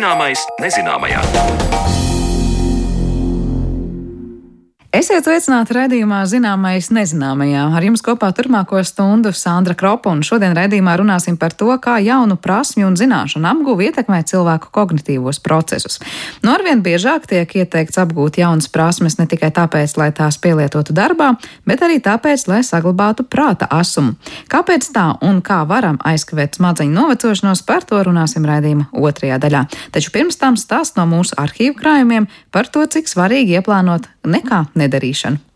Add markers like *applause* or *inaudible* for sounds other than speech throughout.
Zināmais nezināmajā. Esiet sveicināti raidījumā Zināmais nezināmajā. Ar jums kopā turpmāko stundu Sandra Kropa, un šodien raidījumā runāsim par to, kā jaunu prasmju un zināšanu apgūvi ietekmē cilvēku kognitīvos procesus. No nu, arvien biežāk tiek ieteikts apgūt jaunas prasmes ne tikai tāpēc, lai tās pielietotu darbā, bet arī tāpēc, lai saglabātu prāta asumu. Kāpēc tā un kā varam aizkavēt smadzeņu novecošanos, par to runāsim raidījuma otrajā daļā. Taču pirms tam stāst no mūsu arhīvu krājumiem par to, cik svarīgi ieplānot nekā nedarīšanu.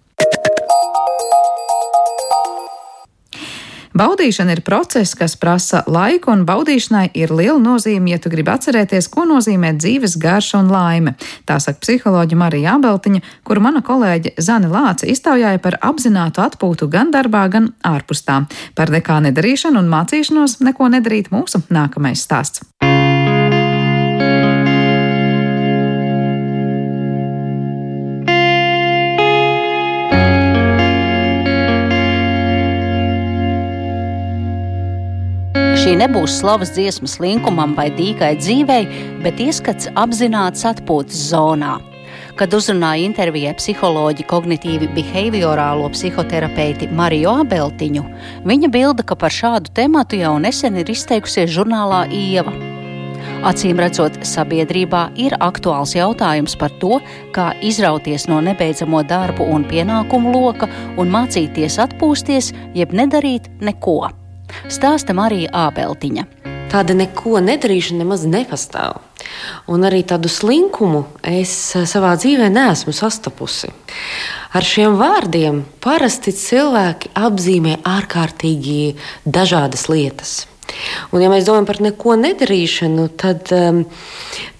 Baudīšana ir process, kas prasa laiku, un baudīšanai ir liela nozīme, ja tu gribi atcerēties, ko nozīmē dzīves garša un laime. Tā saka psiholoģija Marija Abeltiņa, kuru mana kolēģe Zana Lāce iztaujāja par apzinātu atpūtu gan darbā, gan ārpus tā. Par nekā nedarīšanu un mācīšanos neko nedarīt mūsu nākamais stāsts. Šī nebūs slavas dziesmas linkumam vai dīkai dzīvei, bet ieskats apzināts atpūtas zonā. Kad uzrunāja intervijā psiholoģi kognitīvi behaviorālo psihoterapeiti Mariju Abeltiņu, viņa bilda, ka par šādu tematu jau nesen ir izteikusies žurnālā Ieva. Acīm redzot, sabiedrībā ir aktuāls jautājums par to, kā izrauties no nebeidzamo darbu un pienākumu loka un mācīties atpūsties, jeb nedarīt neko stāsta Marija Ābeltiņa. Tāda neko nedarīšana nemaz nepastāv. Un arī tādu slinkumu es savā dzīvē neesmu sastapusi. Ar šiem vārdiem parasti cilvēki apzīmē ārkārtīgi dažādas lietas. Un, ja mēs domājam par neko nedarīšanu, tad um,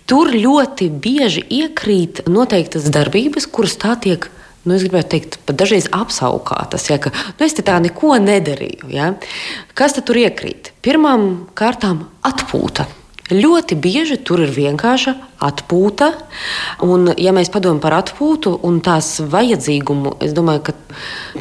tur ļoti bieži iekrīt noteiktas darbības, kuras tā tiek nu, es gribētu teikt, pat dažreiz apsaukātas, ja, ka nu, es tā neko nedarīju. Ja. Kas tur iekrīt? Pirmām kārtām atpūta. Ļoti bieži tur ir vienkārša atpūta. Un, ja mēs padomājam par atpūtu un tās vajadzīgumu, es domāju, ka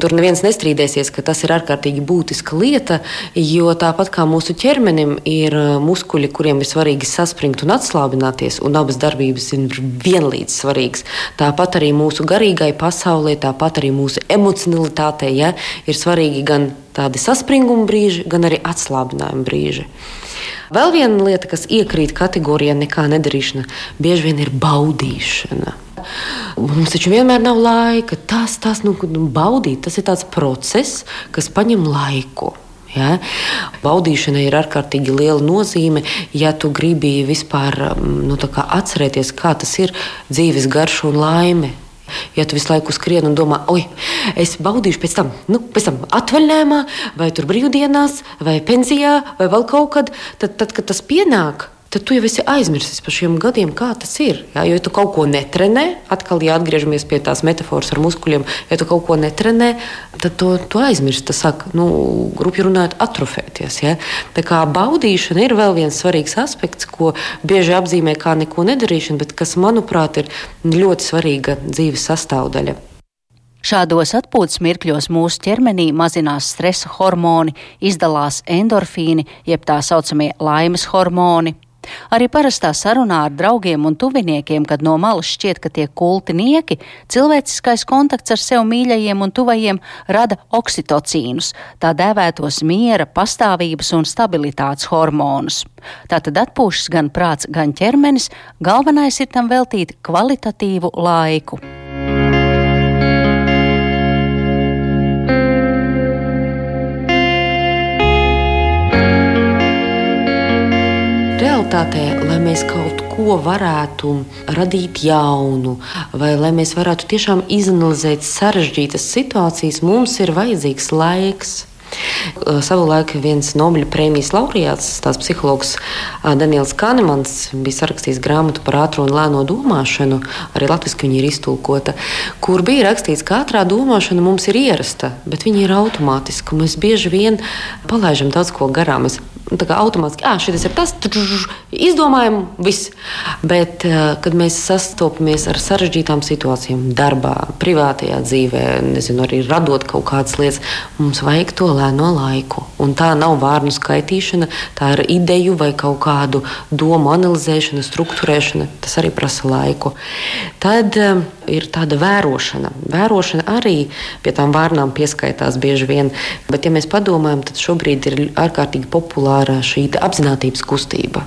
tur neviens nestrīdēsies, ka tas ir ārkārtīgi būtiska lieta. Jo tāpat kā mūsu ķermenim ir uh, muskuļi, kuriem ir svarīgi saspringt un atslābināties, un abas darbības ir vienlīdz svarīgas, tāpat arī mūsu garīgai pasaulē, tāpat arī mūsu emocionalitātei ja, ir svarīgi gan tādi saspringuma brīži, gan arī atslābinājuma brīži. Vēl viena lieta, kas iekrīt kategorijā nekā nedarīšana, bieži vien ir baudīšana. Mums taču vienmēr nav laika. Tas, tas nu, baudīt, tas ir tāds process, kas prasa laiku. Ja? Baudīšanai ir ārkārtīgi liela nozīme, ja tu gribi vispār nu, atcerēties, kā tas ir dzīves garš un laime. Ja tu visu laiku skrieni un domā, oi, es baudīšu pēc tam, nu, pēc tam atvaļinājumā, vai tur brīvdienās, vai pensijā, vai vēl kaut kad, tad, tad kad tas pienāk, tad tu jau esi aizmirsis par šiem gadiem, kā tas ir. Jā, jo, ja tu kaut ko netrenē, atkal, ja atgriežamies pie tās metafāras ar muskuļiem, ja tu kaut ko netrenē, tad to, to aizmirsti. Tas sāk, nu, grupi runājot, atrofēties. Ja? Tā kā baudīšana ir vēl viens svarīgs aspekts, ko bieži apzīmē kā neko nedarīšanu, bet kas, manuprāt, ir ļoti svarīga dzīves sastāvdaļa. Šādos atpūtas mirkļos mūsu ķermenī mazinās stresa hormoni, izdalās endorfīni, jeb tā saucamie laimes hormoni. Arī parastā sarunā ar draugiem un tuviniekiem, kad no malas šķiet, ka tie kultinieki, cilvēciskais kontakts ar sev mīļajiem un tuvajiem rada oksitocīnus, tā dēvētos miera, pastāvības un stabilitātes hormonus. Tātad atpūšas gan prāts, gan ķermenis, galvenais ir tam veltīt kvalitatīvu laiku. Realitātē, lai mēs kaut ko varētu radīt jaunu, vai lai mēs varētu tiešām izanalizēt sarežģītas situācijas, mums ir vajadzīgs laiks. Savulaik viens Nobeļa prēmijas laureāts, tās psihologs Daniels Kanemans, bija sarakstījis grāmatu par ātrā un lēno domāšanu, arī latviešu viņa ir iztulkota, kur bija rakstīts, ka ātrā domāšana mums ir ierasta, bet viņa ir automātiska. Mēs bieži vien palaidām daudz ko garām. Es automātiski, ah, šis ir tas, izdomājam, viss. Bet, kad mēs sastopamies ar sarežģītām situācijām, darbā, privātajā dzīvē, nezinu, arī radot kaut kādas lietas, mums vajag to lēno laiku. Un tā nav vārnu skaitīšana, tā ir ideju vai kaut kādu domu analizēšana, struktūrēšana. Tas arī prasa laiku. Tad ir tāda vērošana. Vērošana arī pie tām vārnām pieskaitās bieži vien. Bet, ja mēs padomājam, tad šobrīd ir ārkārtīgi populāra šī apziņotības kustība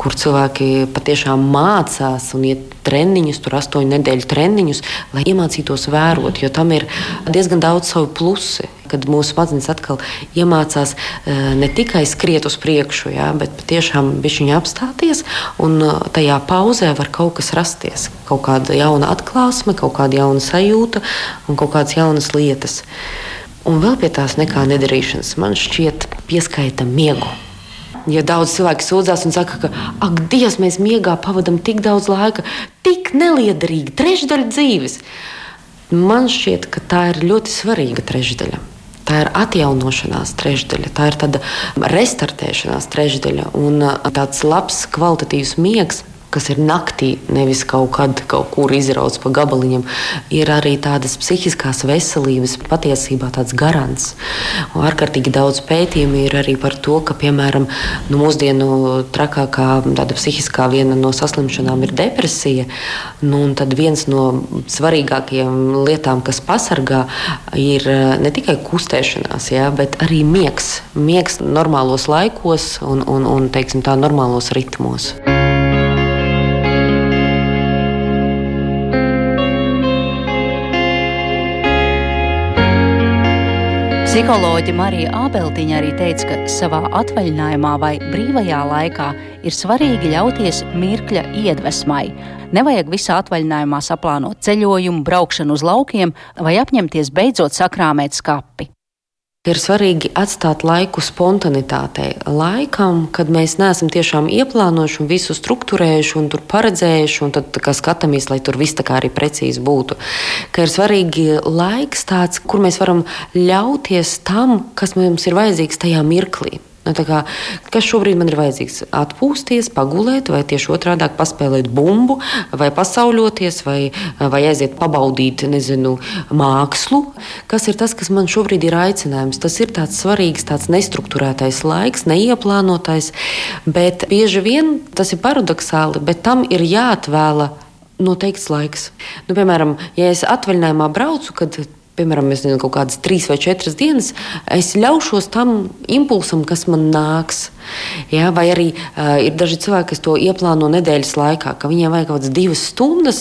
kur cilvēki patiešām mācās un iet treniņus, tur astoņu nedēļu treniņus, lai iemācītos vērot, jo tam ir diezgan daudz savu plusi. Kad mūsu smadzenes atkal iemācās eh, ne tikai skriet uz priekšu, jā, bet patiešām viņa apstāties, un eh, tajā pauzē var kaut kas rasties. Kaut kāda jauna atklāsme, kaut kāda jauna sajūta un kaut kādas jaunas lietas. Un vēl pie tās nekā nedarīšanas man šķiet pieskaita miegu. Ja daudz cilvēku sūdzās un saka, ka, ak, Dievs, mēs miegā pavadām tik daudz laika, tik neliederīgi, trešdaļa dzīves. Man šķiet, ka tā ir ļoti svarīga trešdaļa. Tā ir atjaunošanās trešdaļa, tā ir tāda restartēšanās trešdaļa un tāds labs, kvalitatīvs miegs kas ir naktī, nevis kaut kad kaut kur izrauts pa gabaliņam, ir arī tādas psihiskās veselības patiesībā tāds garants. Un ārkārtīgi daudz pētījumu ir arī par to, ka, piemēram, nu, mūsdienu trakākā tāda psihiskā viena no saslimšanām ir depresija. Nu, tad viens no svarīgākajiem lietām, kas pasargā, ir eh, ne tikai kustēšanās, jā, bet arī miegs. Miegs normālos laikos un, un, un teiksim, tā, normālos ritmos. Psiholoģija Marija Ābeltiņa arī teica, ka savā atvaļinājumā vai brīvajā laikā ir svarīgi ļauties mirkļa iedvesmai. Nevajag visā atvaļinājumā saplānot ceļojumu, braukšanu uz laukiem vai apņemties beidzot sakrāmēt skapi. Ir svarīgi atstāt laiku spontanitātei, laikam, kad mēs neesam tiešām ieplānojuši un visu struktūrējuši un paredzējuši, un tad skatāmies, lai tur viss tā kā arī precīzi būtu. Ka ir svarīgi laiks tāds, kur mēs varam ļauties tam, kas mums ir vajadzīgs tajā mirklī. Nu, kā, kas šobrīd man ir vajadzīgs? Atpūsties, pagulēt, vai tieši otrādi - paspēlēt bumbu, vai pasauļoties, vai, vai aiziet pabaudīt nezinu, mākslu. Kas ir tas, kas man šobrīd ir aicinājums? Tas ir tāds svarīgs, tāds nestruktūrētais laiks, neieplānotais, bet bieži vien tas ir paradoxāli, bet tam ir jāatvēla noteikts laiks. Nu, piemēram, ja es atvaļinājumā braucu, kad piemēram, nezinu, kaut kādas trīs vai četras dienas, es ļaušos tam impulsam, kas man nāks. Ja, vai arī uh, ir daži cilvēki, kas to ieplāno nedēļas laikā, ka viņiem vajag kaut kādas divas stundas,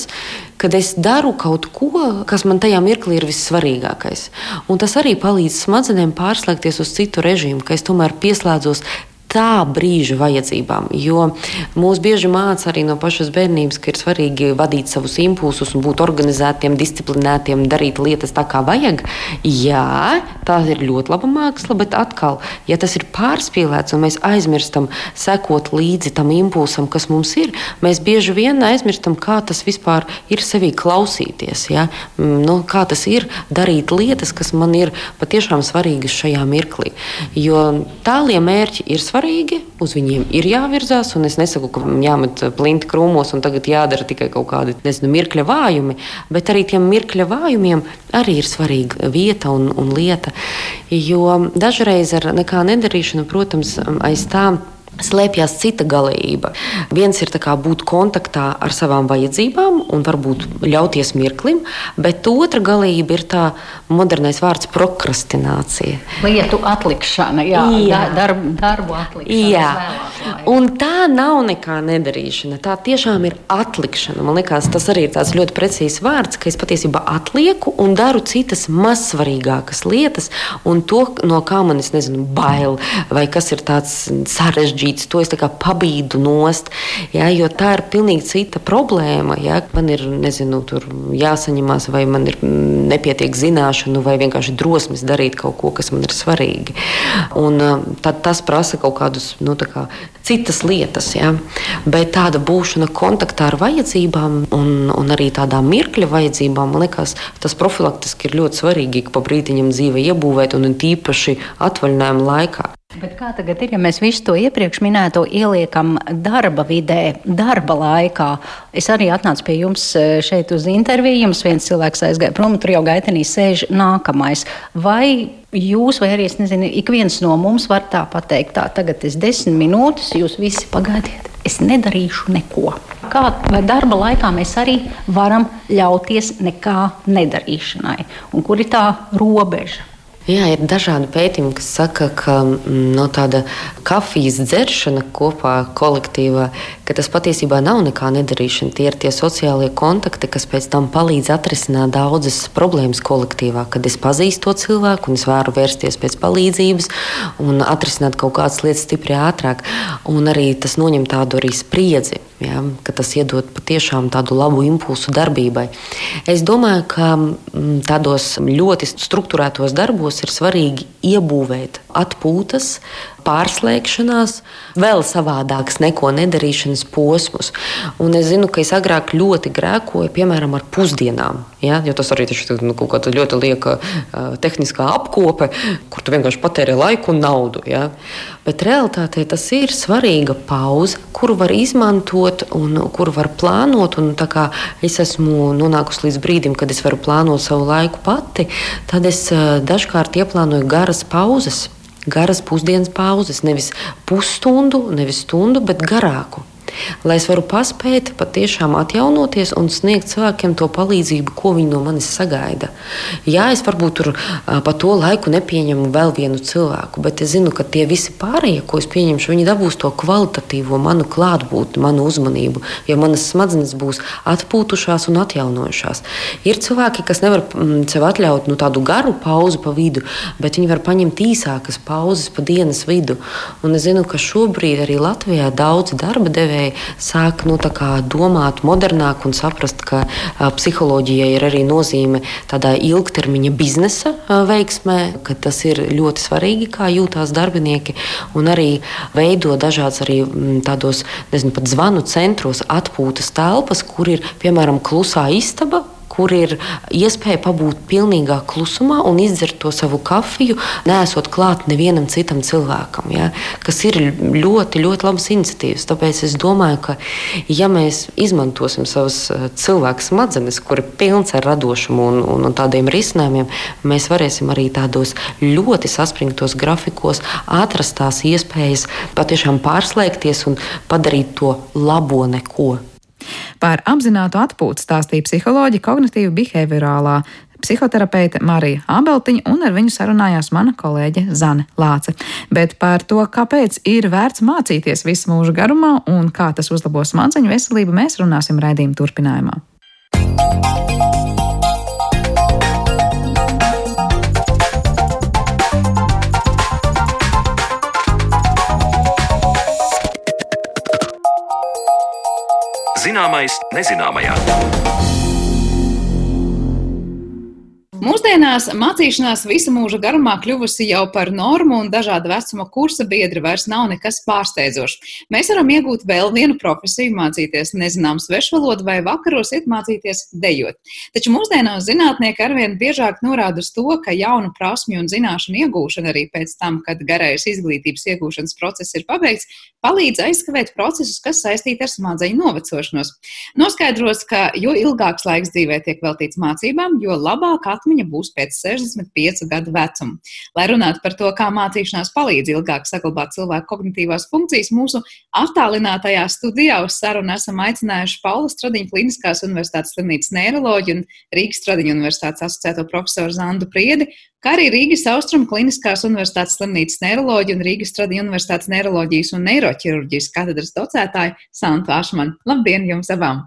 kad es daru kaut ko, kas man tajā mirklī ir vissvarīgākais. Un tas arī palīdz smadzenēm pārslēgties uz citu režīmu, ka es tomēr pieslēdzos tā brīža vajadzībām. Jo mūs bieži māca arī no pašas bērnības, ka ir svarīgi vadīt savus impulsus un būt organizētiem, disciplinētiem, darīt lietas tā, kā vajag. Jā, tā ir ļoti laba māksla, bet atkal, ja tas ir pārspīlēts un mēs aizmirstam sekot līdzi tam impulsam, kas mums ir, mēs bieži vien aizmirstam, kā tas vispār ir sevī klausīties. Ja? Mm, nu, kā tas ir darīt lietas, kas man ir patiešām svarīgas šajā mirklī. Jo tālie mērķi ir svarīgi svarīgi, uz viņiem ir jāvirzās. Es nesaku, ka jāmet plinti krūmos un tagad jādara tikai kaut kādi nezinu, mirkļa vājumi, bet arī tiem mirkļa vājumiem arī ir svarīga vieta un, un lieta. Jo dažreiz ar nekā nedarīšanu, protams, aiz tām slēpjas cita galība. Viens ir būt kontaktā ar savām vajadzībām un varbūt ļauties mirklim, bet otra galība ir tā modernais vārds prokrastinācija. Lietu atlikšana, jā, jā. Darb, darbu atlikšana. Jā. Un tā nav nekā nedarīšana. Tā tiešām ir atlikšana. Man liekas, tas arī ir tāds ļoti precīzs vārds, ka es patiesībā atlieku un daru citas mazsvarīgākas lietas, un to, no kā man nezinu, bail vai kas ir tāds sarežģīts sarežģīts, to es pabīdu nost. Ja, jo tā ir pilnīgi cita problēma. Ja, man ir nezinu, jāsaņemās, vai man ir nepietiek zināšanu, vai vienkārši drosmes darīt kaut ko, kas man ir svarīgi. Un, tad tas prasa kaut kādus nu, kā, citas lietas. Ja. Bet tāda būšana kontaktā ar vajadzībām un, un arī tādām mirkļa vajadzībām, man liekas, tas profilaktiski ir ļoti svarīgi, ka pa brīdiņam dzīve iebūvēt un tīpaši atvaļinājuma laikā. Bet kā tagad ir, ja mēs visu to iepriekš minēto ieliekam darba vidē, darba laikā? Es arī atnācu pie jums e, šeit uz interviju, jums viens cilvēks aizgāja prom, tur jau gaitenī sēž nākamais. Vai jūs, vai arī es nezinu, ik viens no mums var tā pateikt, tā tagad es desmit minūtes, jūs visi pagaidiet, es nedarīšu neko. Kā darba laikā mēs arī varam ļauties nekā nedarīšanai? Un kur ir tā robeža? Jā, ir dažādi pētījumi, kas saka, ka mm, no tāda kafijas dzeršana kopā kolektīvā, ka tas patiesībā nav nekā nedarīšana. Tie ir tie sociālie kontakti, kas pēc tam palīdz atrisināt daudzas problēmas kolektīvā. Kad es pazīstu to cilvēku un es varu vērsties pēc palīdzības un atrisināt kaut kādas lietas stipri ātrāk, un arī tas noņem tādu arī spriedzi. Ja, tas iedod patiešām tādu labu impulsu darbībai. Es domāju, ka mm, tādos ļoti struktūrētos darbos ir svarīgi iebūvēt atpūtas, pārslēgšanās, vēl savādākas neko nedarīšanas posmus. Un es zinu, ka es agrāk ļoti grēkoju, piemēram, ar pusdienām. Ja? Jo tas arī ir nu, kaut kāda ļoti lieka uh, tehniskā apkope, kur tu vienkārši patēri laiku un naudu. Ja? Bet realtātē tas ir svarīga pauze, kuru var izmantot un kuru var plānot. Un, es esmu nonākusi līdz brīdim, kad es varu plānot savu laiku pati, tad es uh, dažkārt ieplānoju garas pauzes garas pusdienas pauzes, nevis pusstundu, nevis stundu, bet garāku lai es varu paspēt patiešām atjaunoties un sniegt cilvēkiem to palīdzību, ko viņi no manis sagaida. Jā, es varbūt tur pa to laiku nepieņemu vēl vienu cilvēku, bet es zinu, ka tie visi pārējie, ko es pieņemšu, viņi dabūs to kvalitatīvo manu klātbūtni, manu uzmanību, jo manas smadzenes būs atpūtušās un atjaunojušās. Ir cilvēki, kas nevar mm, sev atļaut nu, tādu garu pauzi pa vidu, bet viņi var paņemt īsākas pauzes pa dienas vidu. Un es zinu, ka šobrīd arī Latvijā daudzi darba devēji iespēja sāk nu, domāt modernāk un saprast, ka psiholoģijai ir arī nozīme tādā ilgtermiņa biznesa veiksmē, ka tas ir ļoti svarīgi, kā jūtās darbinieki, un arī veido dažādas arī tādos, nezinu, pat zvanu centros atpūtas telpas, kur ir piemēram klusā istaba kur ir iespēja pabūt pilnīgā klusumā un izdzert to savu kafiju, nesot klāt nevienam citam cilvēkam. Ja? Kas ir ļoti, ļoti labas iniciatīvas. Tāpēc es domāju, ka ja mēs izmantosim savas eh, cilvēku smadzenes, kur ir pilns ar radošumu un, un, un tādiem risinājumiem, mēs varēsim arī tādos ļoti saspringtos grafikos atrast tās iespējas patiešām pārslēgties un padarīt to labo neko. Par apzinātu atpūtu stāstīja psiholoģija kognitīva behaviorālā psihoterapeite Marija Abeltiņa, un ar viņu sarunājās mana kolēģe Zane Lāce. Bet par to, kāpēc ir vērts mācīties visu mūžu garumā un kā tas uzlabos smadzeņu veselību, mēs runāsim raidījuma turpinājumā. Zināmais nezināmajā. Mūsdienās mācīšanās visu mūža garumā kļuvusi jau par normu, un dažāda vecuma kursa biedri vairs nav nekas pārsteidzošs. Mēs varam iegūt vēl vienu profesiju, mācīties nezināmu svešvalodu vai vakaros iet mācīties dejot. Taču mūsdienās zinātnieki arvien biežāk norāda uz to, ka jaunu prasmju un zināšanu iegūšana arī pēc tam, kad garais izglītības iegūšanas process ir pabeigts, palīdz aizskavēt procesus, kas saistīti ar smadzeņu novecošanos. Noskaidros, ka jo ilgāks laiks dzīvē tiek veltīts mācībām, jo labāk atmiņa atmiņa būs pēc 65 gadu vecuma. Lai runātu par to, kā mācīšanās palīdz ilgāk saglabāt cilvēku kognitīvās funkcijas, mūsu attālinātajā studijā uz sarunu esam aicinājuši Paula Stradiņa Kliniskās universitātes slimnīcas neiroloģiju un Rīgas Stradiņa universitātes asociēto profesoru Zandu Priedi, kā arī Rīgas Austrum Kliniskās universitātes slimnīcas neiroloģiju un Rīgas Stradiņa universitātes neiroloģijas un neiroķirurģijas katedras docētāju Santu Ašmanu. Labdien jums abām!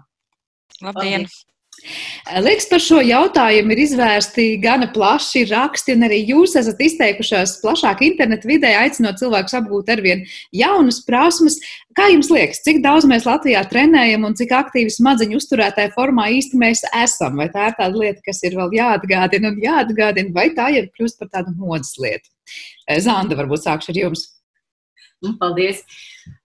Labdien! Labdien. Liekas, par šo jautājumu ir izvērsti gana plaši raksti, un arī jūs esat izteikušās plašāk internetu vidē, aicinot cilvēkus apgūt arvien jaunas prasmes. Kā jums liekas, cik daudz mēs Latvijā trenējam un cik aktīvi smadziņu uzturētāja formā īsti mēs esam? Vai tā ir tāda lieta, kas ir vēl jāatgādina un jāatgādina, vai tā jau kļūst par tādu modes lietu? Zanda, varbūt sākšu ar jums. Nu, paldies!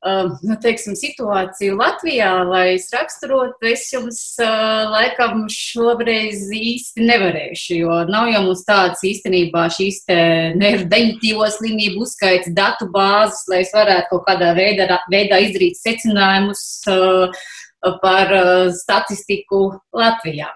Uh, nu, teiksim, situāciju Latvijā, lai es raksturotu, es jums uh, laikam šoreiz īsti nevarēšu, jo nav jau mums tādas īstenībā šīs te nerdeņķīvo slimību uzskaits datu bāzes, lai es varētu kaut kādā veidā, veidā izdarīt secinājumus. Uh, par uh, statistiku Latvijā.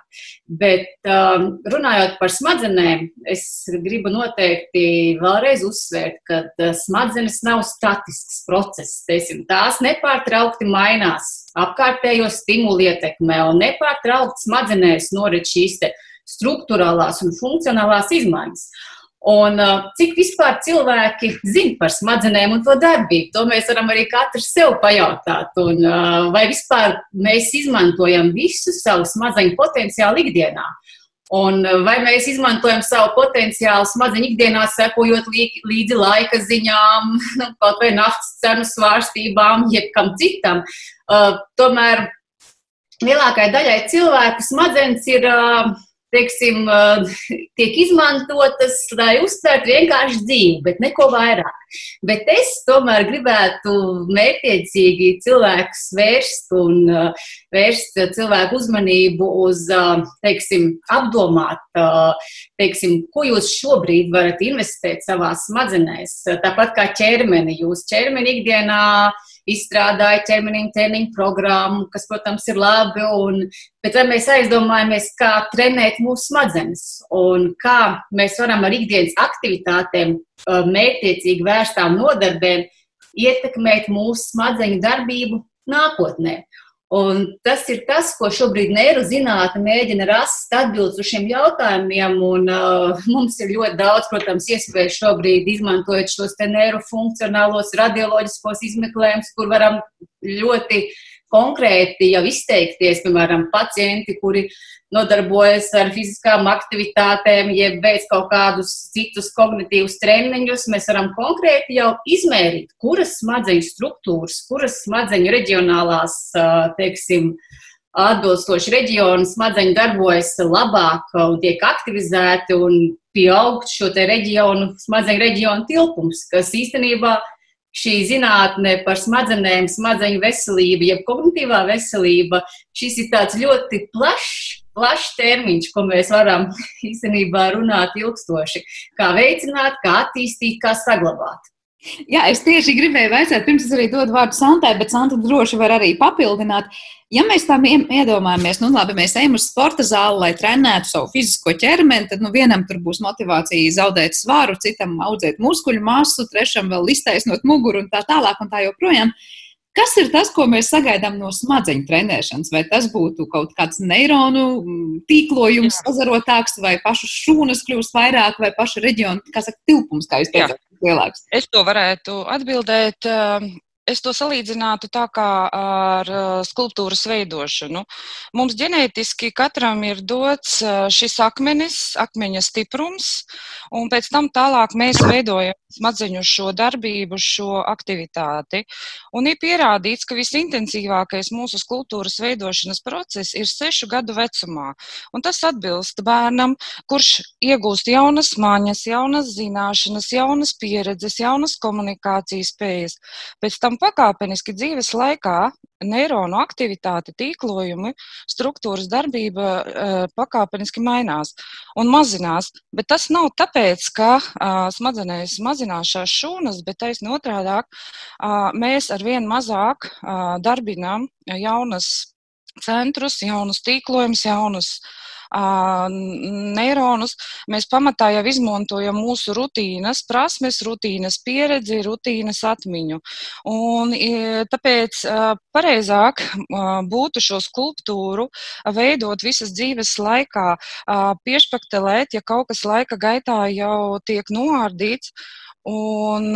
Bet um, runājot par smadzenēm, es gribu noteikti vēlreiz uzsvērt, ka uh, smadzenes nav statisks process. Teiksim, tās nepārtraukti mainās apkārtējo stimulu ietekmē un nepārtraukti smadzenēs norit šīs struktūrālās un funkcionālās izmaiņas. Un uh, cik vispār cilvēki zina par smadzenēm un to darbību, to mēs varam arī katrs sev pajautāt. Un, uh, vai vispār mēs izmantojam visu savu smadzeņu potenciālu ikdienā? Un uh, vai mēs izmantojam savu potenciālu smadzeņu ikdienā, sekojot līdzi laika ziņām, *laughs* kaut vai naftas cenu svārstībām, jebkam citam? Uh, tomēr lielākajai daļai cilvēku smadzenes ir uh, teiksim, tiek izmantotas, lai uztvertu vienkārši dzīvi, bet neko vairāk. Bet es tomēr gribētu mērķiecīgi cilvēkus vērst un vērst cilvēku uzmanību uz, teiksim, apdomāt, teiksim, ko jūs šobrīd varat investēt savās smadzenēs. Tāpat kā ķermeni, jūs ķermeni ikdienā izstrādāja ķermeņa treniņu programmu, kas, protams, ir labi. Un, bet vai mēs aizdomājamies, kā trenēt mūsu smadzenes un kā mēs varam ar ikdienas aktivitātēm, mērķiecīgi vērstām nodarbēm ietekmēt mūsu smadzeņu darbību nākotnē? Un tas ir tas, ko šobrīd neirozinātne mēģina rast atbildes uz šiem jautājumiem. Un, uh, mums ir ļoti daudz, protams, iespēju šobrīd izmantojot šos neirofunkcionālos radioloģiskos izmeklējumus, kur varam ļoti konkrēti jau izteikties, piemēram, pacienti, kuri nodarbojas ar fiziskām aktivitātēm, jeb veids kaut kādus citus kognitīvus treniņus, mēs varam konkrēti jau izmērīt, kuras smadzeņu struktūras, kuras smadzeņu reģionālās, teiksim, atbilstoši reģionu smadzeņi darbojas labāk un tiek aktivizēti un pieaugt šo te reģionu, smadzeņu reģionu tilpums, kas īstenībā šī zinātne par smadzenēm, smadzeņu veselību, jeb kognitīvā veselība, šis ir tāds ļoti plašs, plašs termiņš, ko mēs varam *laughs* īstenībā runāt ilgstoši. Kā veicināt, kā attīstīt, kā saglabāt. Jā, es tieši gribēju vaicāt, pirms es arī dodu vārdu Santai, bet Santa droši var arī papildināt. Ja mēs tam iedomājamies, nu labi, mēs ejam uz sporta zāli, lai trenētu savu fizisko ķermeni, tad nu, vienam tur būs motivācija zaudēt svaru, citam audzēt muskuļu masu, trešam vēl iztaisnot muguru un tā tālāk un tā joprojām. Kas ir tas, ko mēs sagaidām no smadzeņu trenēšanas? Vai tas būtu kaut kāds neironu tīklojums, sazarotāks, vai pašu šūnas kļūst vairāk, vai paša reģiona, kā saka, tilpums, kā jūs teicāt, lielāks? Es to varētu atbildēt es to salīdzinātu tā kā ar skulptūras veidošanu. Mums ģenētiski katram ir dots šis akmenis, akmeņa stiprums, un pēc tam tālāk mēs veidojam smadzeņu šo darbību, šo aktivitāti. Un ir pierādīts, ka visintensīvākais mūsu skulptūras veidošanas process ir sešu gadu vecumā. Un tas atbilst bērnam, kurš iegūst jaunas maņas, jaunas zināšanas, jaunas pieredzes, jaunas komunikācijas spējas. Pēc tam pakāpeniski dzīves laikā neironu aktivitāte, tīklojumi, struktūras darbība uh, pakāpeniski mainās un mazinās. Bet tas nav tāpēc, ka uh, smadzenēs mazinās šās šūnas, bet taisni otrādāk uh, mēs ar vien mazāk darbinām jaunas centrus, jaunus tīklojumus, jaunus uh, neironus, mēs pamatā jau izmantojam mūsu rutīnas, prasmes, rutīnas pieredzi, rutīnas atmiņu. Un, tāpēc pareizāk būtu šo skulptūru veidot visas dzīves laikā, piešpaktelēt, ja kaut kas laika gaitā jau tiek noārdīts. Un,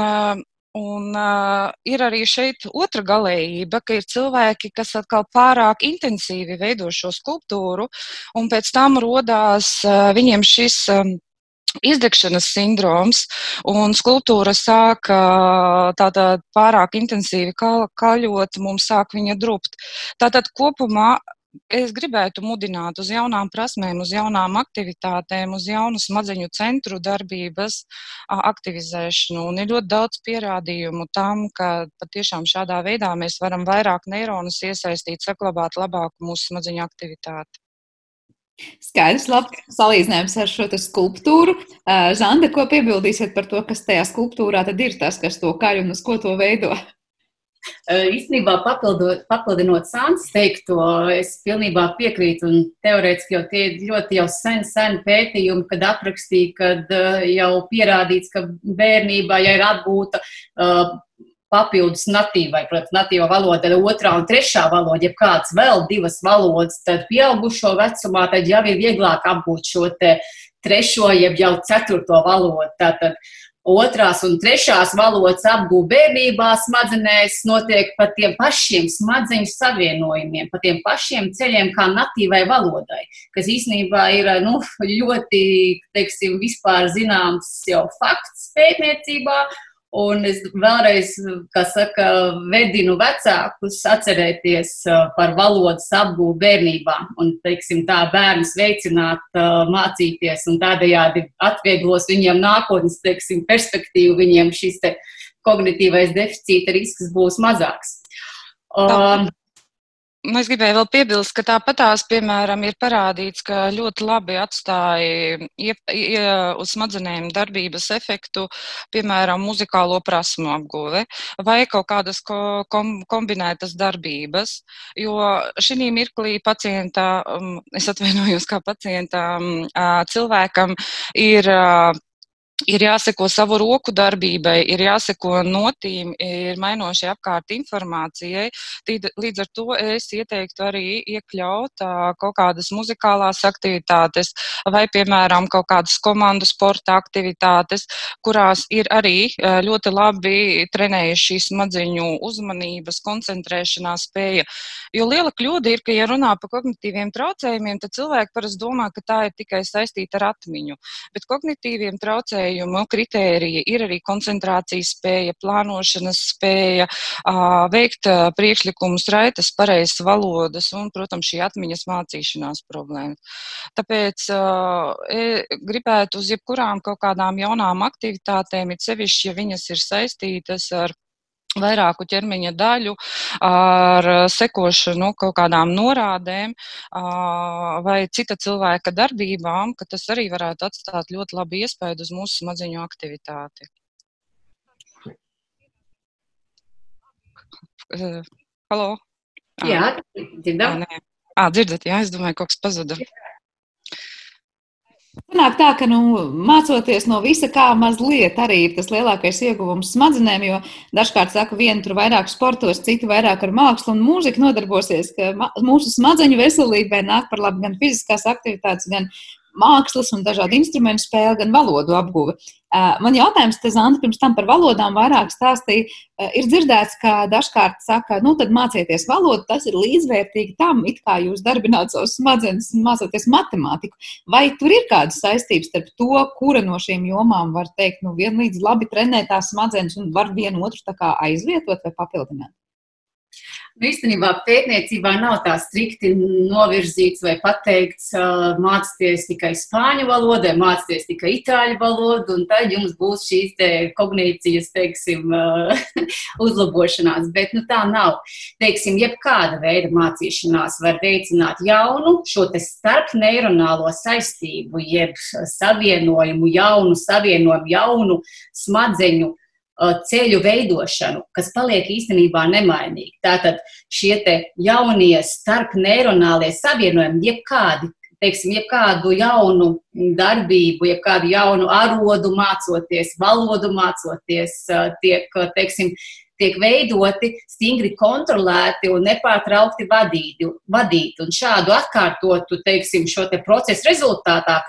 Un uh, ir arī šeit otra galējība, ka ir cilvēki, kas atkal pārāk intensīvi veido šo skulptūru, un pēc tam rodās uh, viņiem šis um, izdegšanas sindroms, un skulptūra sāk tātad pārāk intensīvi kaļot, mums sāk viņa drupt. Tātad kopumā es gribētu mudināt uz jaunām prasmēm, uz jaunām aktivitātēm, uz jaunu smadzeņu centru darbības aktivizēšanu. Un ir ļoti daudz pierādījumu tam, ka patiešām šādā veidā mēs varam vairāk neironus iesaistīt, saglabāt labāku mūsu smadzeņu aktivitāti. Skaidrs, labi. Salīdzinājums ar šo skulptūru. Zanda, ko piebildīsiet par to, kas tajā skulptūrā tad ir tas, kas to kaļ un uz ko to veido? Īstenībā papildinot Sāns teikto, es pilnībā piekrītu un teorētiski jau tie ir ļoti jau sen, sen pētījumi, kad aprakstīja, kad jau pierādīts, ka bērnībā, ja ir atgūta papildus natīvai, protams, natīva valoda, otrā un trešā valoda, ja kāds vēl divas valodas, tad pieaugušo vecumā tad jau ir vieglāk apgūt šo te trešo, jeb jau ceturto valodu. Tātad otrās un trešās valodas apgūta bērnībā smadzenēs notiek pa tiem pašiem smadzeņu savienojumiem, pa tiem pašiem ceļiem kā natīvai valodai, kas īstenībā ir nu, ļoti, teiksim, vispār zināms jau fakts pētniecībā. Un es vēlreiz, kā saka, vedinu vecākus atcerēties par valodas apgūvu bērnībā un, teiksim, tā bērnus veicināt, mācīties un tādējādi atvieglos viņiem nākotnes, teiksim, perspektīvu, viņiem šis te kognitīvais deficīta risks būs mazāks. Um, es gribēju vēl piebilst, ka tāpatās, piemēram, ir parādīts, ka ļoti labi atstāja iep, ie, uz smadzenēm darbības efektu, piemēram, muzikālo prasmu apguve vai kaut kādas ko, kom, kombinētas darbības, jo šī mirklī pacientā, es atvainojos kā pacientam, cilvēkam ir ir jāseko savu roku darbībai, ir jāseko notīm, ir mainoši apkārt informācijai. Līdz ar to es ieteiktu arī iekļaut kaut kādas muzikālās aktivitātes vai, piemēram, kaut kādas komandu sporta aktivitātes, kurās ir arī ļoti labi trenējuši smadziņu uzmanības, koncentrēšanās spēja. Jo liela kļūda ir, ka, ja runā par kognitīviem traucējumiem, tad cilvēki parasti domā, ka tā ir tikai saistīta ar atmiņu. Bet kognitīviem traucējumiem vērtējumu kritērija ir arī koncentrācijas spēja, plānošanas spēja, veikt priekšlikumus, raitas, pareizas valodas un, protams, šī atmiņas mācīšanās problēma. Tāpēc e, gribētu uz jebkurām kaut kādām jaunām aktivitātēm, it sevišķi, ja viņas ir saistītas ar vairāku ķermeņa daļu, ar sekošanu kaut kādām norādēm vai cita cilvēka darbībām, ka tas arī varētu atstāt ļoti labu iespēju uz mūsu smadziņu aktivitāti. Halo? Jā, dzirdam. Ā, dzirdat, jā, es domāju, kaut kas pazuda. Jā. Sanāk tā, ka nu, mācoties no visa, kā mazliet arī ir tas lielākais ieguvums smadzenēm, jo dažkārt saka, viena tur vairāk sportos, cita vairāk ar mākslu un mūziku nodarbosies, ka mūsu smadzeņu veselībai nāk par labu gan fiziskās aktivitātes, gan mākslas un dažādu instrumentu spēle, gan valodu apguve. Man jautājums, te Zanta pirms tam par valodām vairāk stāstīja, ir dzirdēts, ka dažkārt saka, nu tad mācieties valodu, tas ir līdzvērtīgi tam, it kā jūs darbināt savus smadzenes, mācoties matemātiku. Vai tur ir kādas saistības starp to, kura no šīm jomām var teikt, nu vienlīdz labi trenēt tās smadzenes un var vienu otru tā kā aizvietot vai papildināt? Nu, īstenībā pētniecībā nav tā strikti novirzīts vai pateikts, mācieties tikai spāņu valodu, mācieties tikai itāļu valodu, un tad jums būs šīs te kognīcijas, teiksim, *laughs* uzlabošanās. Bet nu, tā nav. Teiksim, jebkāda veida mācīšanās var veicināt jaunu šo te starp neironālo saistību, jeb savienojumu, jaunu savienojumu, jaunu smadzeņu ceļu veidošanu, kas paliek īstenībā nemainīgi. Tātad šie jaunie starp neironālie savienojumi, jebkādi, teiksim, jebkādu jaunu darbību, jebkādu jaunu arodu mācoties, valodu mācoties, tiek, teiksim, tiek veidoti, stingri kontrolēti un nepārtraukti vadīti. vadīti. Un šādu atkārtotu teiksim, šo te procesu rezultātā,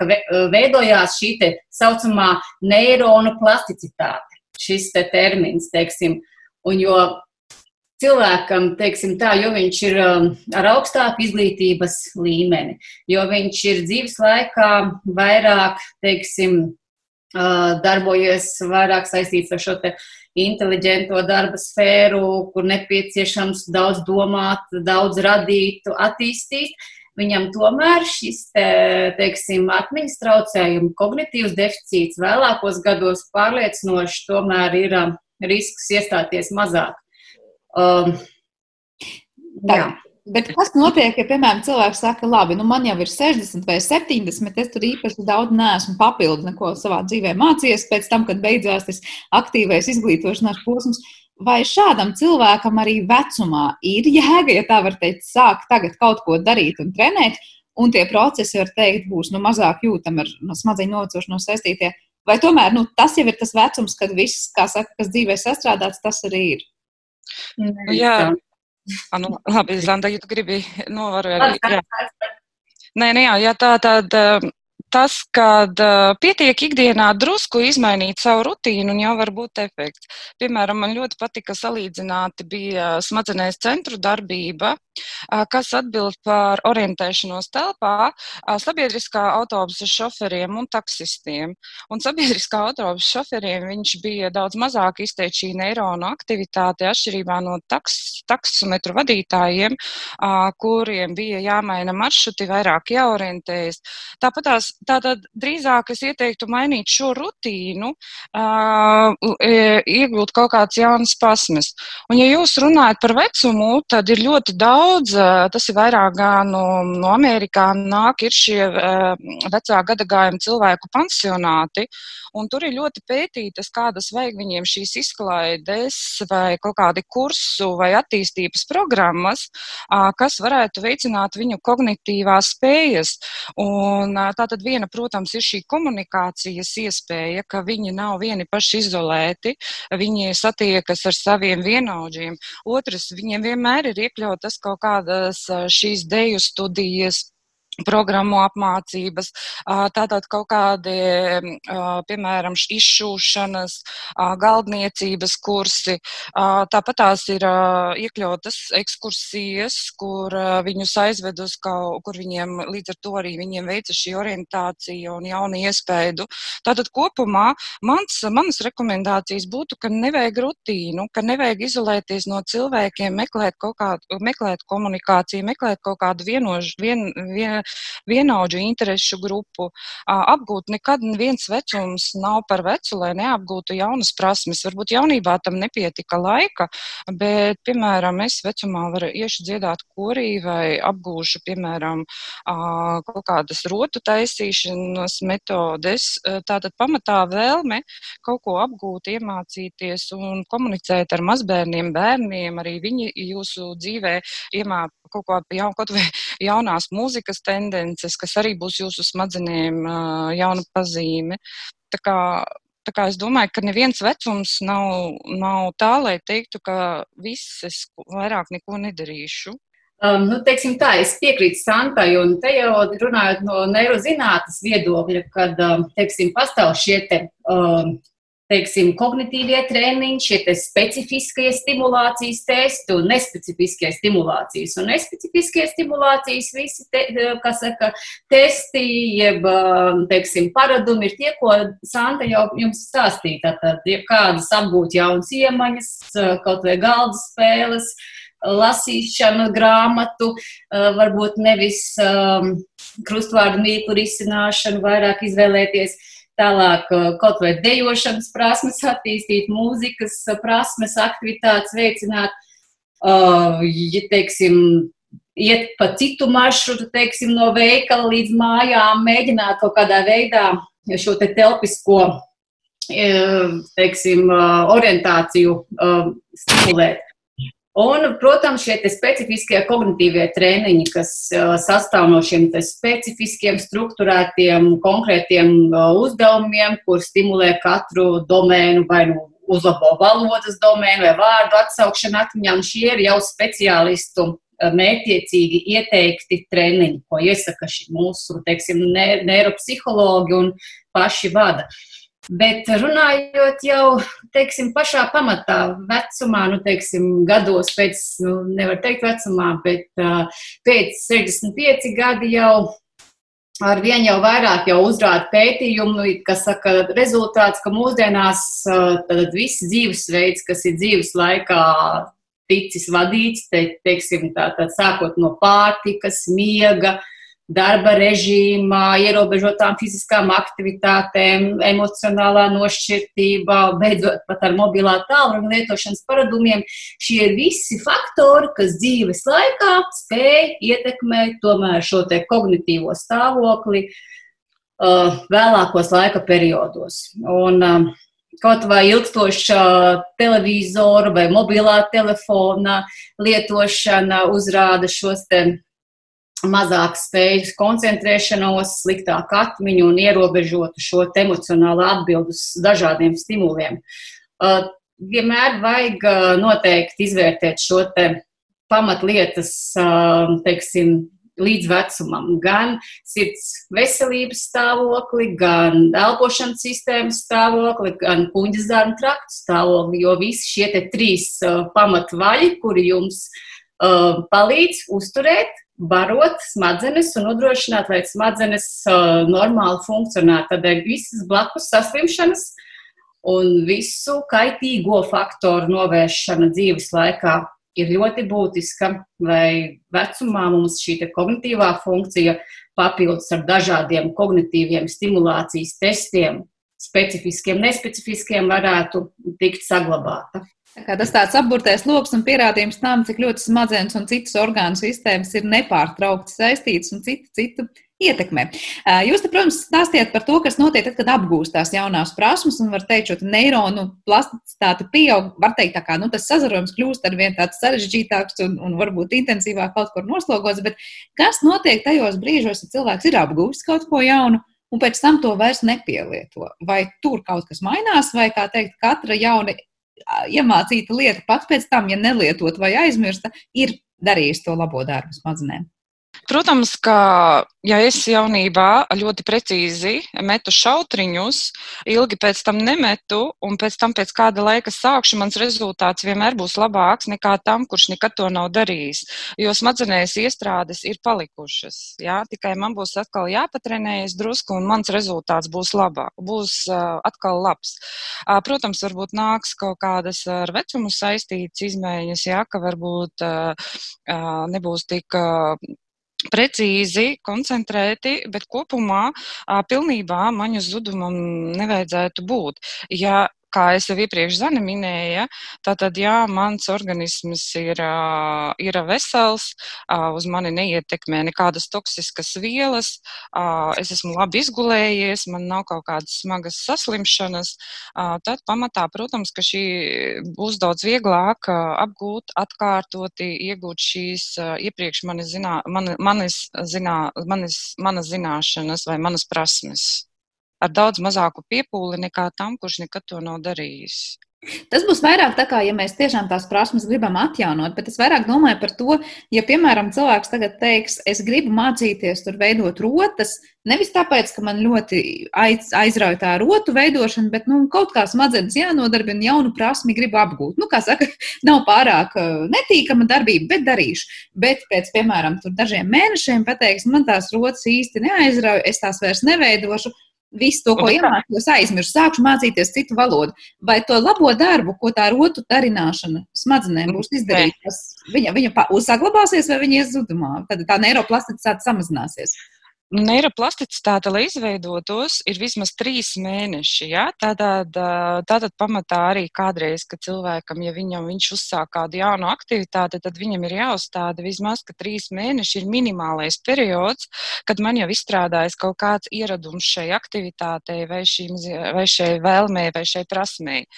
veidojās šī tā saucamā neironu plasticitāte šis te termins, teiksim, un jo cilvēkam, teiksim tā, jo viņš ir um, ar augstāku izglītības līmeni, jo viņš ir dzīves laikā vairāk, teiksim, darbojies vairāk saistīts ar šo te inteliģento darba sfēru, kur nepieciešams daudz domāt, daudz radīt, attīstīt. Viņam tomēr šis, te, teiksim, atmiņas traucējumi, kognitīvs deficīts vēlākos gados pārliecinoši tomēr ir risks iestāties mazāk. Um, jā. Bet kas notiek, ja, piemēram, cilvēks saka, labi, nu man jau ir 60 vai 70, es tur īpaši daudz neesmu papildu neko savā dzīvē mācījies pēc tam, kad beidzās tas aktīvais izglītošanās posms. Vai šādam cilvēkam arī vecumā ir jēga, ja tā var teikt, sākt tagad kaut ko darīt un trenēt, un tie procesi, var teikt, būs nu, mazāk jūtami ar no smadzeņu novecošanos saistītie? Vai tomēr nu, tas jau ir tas vecums, kad viss, kā saka, kas dzīvē sastrādāts, tas arī ir? Jā, A, nu, labi, Zanda, ja tu gribi novērot. *laughs* Nē, nē, jā, ja tā tad tas, kad uh, pietiek ikdienā drusku izmainīt savu rutīnu, un jau var būt efekts. Piemēram, man ļoti patika salīdzināti bija smadzenēs centru darbība, uh, kas atbild par orientēšanos telpā uh, sabiedriskā autobusa šoferiem un taksistiem. Un sabiedriskā autobusa šoferiem viņš bija daudz mazāk izteikt šī neironu aktivitāte atšķirībā no taks, taksometru vadītājiem, kuriem bija jāmaina maršruti, vairāk jāorientējas. Tāpat tās Tātad drīzāk es ieteiktu mainīt šo rutīnu, uh, iegūt kaut kādas jaunas pasmes. Un, ja jūs runājat par vecumu, tad ir ļoti daudz, tas ir vairāk gan no, no Amerikā nāk, ir šie vecā gadagājuma cilvēku pansionāti, un tur ir ļoti pētītas, kādas vajag viņiem šīs izklaides vai kaut kādi kursu vai attīstības programmas, kas varētu veicināt viņu kognitīvās spējas. Un, tātad viena, protams, ir šī komunikācijas iespēja, ka viņi nav vieni paši izolēti, viņi satiekas ar saviem vienaudžiem. Otrs, viņiem vienmēr ir iekļautas kaut kādas šīs deju studijas programmu apmācības, tātad kaut kādi, piemēram, izšūšanas, galdniecības kursi. Tāpat tās ir iekļautas ekskursijas, kur viņus aizved uz kaut, kur viņiem līdz ar to arī viņiem veica šī orientācija un jauna iespēju. Tātad kopumā mans, manas rekomendācijas būtu, ka nevajag rutīnu, ka nevajag izolēties no cilvēkiem, meklēt kaut kādu, meklēt komunikāciju, meklēt kaut kādu vienožu, vien, vien, vienaudžu interešu grupu. Apgūt nekad viens vecums nav par vecu, lai neapgūtu jaunas prasmes. Varbūt jaunībā tam nepietika laika, bet, piemēram, es vecumā varu iešu dziedāt korī vai apgūšu, piemēram, kaut kādas rotu taisīšanas metodes. Tātad pamatā vēlme kaut ko apgūt, iemācīties un komunicēt ar mazbērniem, bērniem, arī viņi jūsu dzīvē iemācīt kaut kādu jaunu, kaut vai jaunās mūzikas tendences, kas arī būs jūsu smadzenēm jauna pazīme. Tā kā, tā kā es domāju, ka neviens vecums nav, nav tā, lai teiktu, ka viss es vairāk neko nedarīšu. Um, nu, teiksim tā, es piekrītu Santai, un te jau runājot no neirozinātnes viedokļa, kad, um, teiksim, pastāv šie te, um, teiksim, kognitīvie treniņi, šie specifiskie stimulācijas testi un nespecifiskie stimulācijas. Un nespecifiskie stimulācijas visi, te, kas saka, testi, jeb, teiksim, paradumi ir tie, ko Santa jau jums stāstīja. Tātad, ja kādas apgūt jaunas iemaņas, kaut vai galda spēles, lasīšanu, grāmatu, varbūt nevis krustvārdu mīklu risināšanu, vairāk izvēlēties tālāk kaut vai dejošanas prasmes attīstīt, mūzikas prasmes, aktivitātes veicināt, ja, teiksim, iet pa citu maršrutu, teiksim, no veikala līdz mājām, mēģināt kaut kādā veidā šo te telpisko, teiksim, orientāciju stimulēt. Un, protams, šie specifiskie kognitīvie treniņi, kas uh, sastāv no šiem specifiskiem, struktūrētiem, konkrētiem uh, uzdevumiem, kur stimulē katru domēnu vai nu uzlabo valodas domēnu vai vārdu atsaukšanu atmiņā. Šie ir jau speciālistu uh, mērķiecīgi ieteikti treniņi, ko iesaka mūsu teiksim, neiropsihologi un paši vada. Uh, Bet runājot jau teiksim, pašā pamatā, vecumā, nu, teiksim, gados pēc, nu, nevar teikt vecumā, bet uh, pēc 65 gadi jau ar vien jau vairāk jau uzrāda pētījumu, kas saka rezultāts, ka mūsdienās tad viss dzīvesveids, kas ir dzīves laikā ticis vadīts, te, teiksim, tā, tā, sākot no pārtikas, miega, darba režīmā, ierobežotām fiziskām aktivitātēm, emocionālā nošķirtībā, beidzot pat ar mobilā tālruni lietošanas paradumiem. Šie visi faktori, kas dzīves laikā spēj ietekmēt tomēr šo te kognitīvo stāvokli uh, vēlākos laika periodos. Un, uh, kaut vai ilgstoša televizora vai mobilā telefona lietošana uzrāda šos te mazāk spējas koncentrēšanos, sliktāku atmiņu un ierobežotu šo emocionālo atbildu uz dažādiem stimuliem. Uh, vienmēr vajag uh, noteikti izvērtēt šo pamatlietas, uh, teiksim, līdz vecumam, gan sirds veselības stāvokli, gan elpošanas sistēmas stāvokli, gan kuģis zarnu traktu stāvokli, jo visi šie trīs pamatvaļi, kuri jums palīdz uzturēt barot smadzenes un nodrošināt, lai smadzenes uh, normāli funkcionētu. Tādēļ visas blakus saslimšanas un visu kaitīgo faktoru novēršana dzīves laikā ir ļoti būtiska, lai vecumā mums šī kognitīvā funkcija papildus ar dažādiem kognitīviem stimulācijas testiem, specifiskiem, nespecifiskiem, varētu tikt saglabāta. Kā tas tāds apburtais lokus un pierādījums tam, cik ļoti smadzenes un citas orgānu sistēmas ir nepārtraukti saistītas un citu, citu ietekmē. Jūs, te, protams, stāstījāt par to, kas notiek tad, kad apgūst tās jaunās prasmes, un var teikt, ka neironu plasticitāte pieaug. Var teikt, tā kā nu, tas sazarojums kļūst ar vien tāds sarežģītāks un, un varbūt intensīvāk kaut kur noslogots, bet kas notiek tajos brīžos, kad cilvēks ir apgūstis kaut ko jaunu? Un pēc tam to vairs nepielieto. Vai tur kaut kas mainās, vai, kā teikt, katra jauna iemācīta lieta pats pēc tam, ja nelietot vai aizmirsta, ir darījis to labo darbu smadzenēm. Protams, ka ja es jaunībā ļoti precīzi metu šautriņus, ilgi pēc tam nemetu, un pēc tam pēc kāda laika sākšu, mans rezultāts vienmēr būs labāks nekā tam, kurš nekad to nav darījis. Jo smadzenēs iestrādes ir palikušas. Jā? Tikai man būs atkal jāpatrenējas drusku, un mans rezultāts būs labāk, būs uh, atkal labs. Uh, protams, varbūt nāks kaut kādas ar vecumu saistītas izmaiņas, jā, ka varbūt uh, uh, nebūs tik. Uh, precīzi, koncentrēti, bet kopumā pilnībā maņu zudumam nevajadzētu būt. Ja kā es jau iepriekš Zana minēja, tātad, jā, mans organisms ir, ir vesels, uz mani neietekmē nekādas toksiskas vielas, es esmu labi izgulējies, man nav kaut kādas smagas saslimšanas, tad pamatā, protams, ka šī būs daudz vieglāk apgūt, atkārtoti, iegūt šīs iepriekš manis zinā, man, manis zinā, manis, manas zināšanas vai manas prasmes ar daudz mazāku piepūli nekā tam, kurš nekad to nav darījis. Tas būs vairāk tā kā, ja mēs tiešām tās prasmes gribam atjaunot, bet es vairāk domāju par to, ja, piemēram, cilvēks tagad teiks, es gribu mācīties tur veidot rotas, nevis tāpēc, ka man ļoti aiz, aizrauja tā rotu veidošana, bet, nu, kaut kā smadzenes jānodarbina, jaunu prasmi gribu apgūt. Nu, kā saka, *laughs* nav pārāk netīkama darbība, bet darīšu. Bet pēc, piemēram, dažiem mēnešiem pateiks, man tās rotas īsti neaizrauja, es tās vairs neveidošu visu to, ko iemācījos, aizmirsu, sākšu mācīties citu valodu. Vai to labo darbu, ko tā rotu darināšana smadzenēm būs izdarīta, viņa, viņa saglabāsies vai viņa ies zudumā? Tad tā neiroplasticitāte samazināsies. Neiroplasticitāte, lai izveidotos, ir vismaz trīs mēneši. Ja? Tātad, tātad pamatā arī kādreiz, kad cilvēkam, ja viņam, viņš uzsāk kādu jaunu aktivitāti, tad viņam ir jāuzstāda vismaz, ka trīs mēneši ir minimālais periods, kad man jau izstrādājas kaut kāds ieradums šai aktivitātei vai, šīm, vai šai vēlmei vai šai prasmei.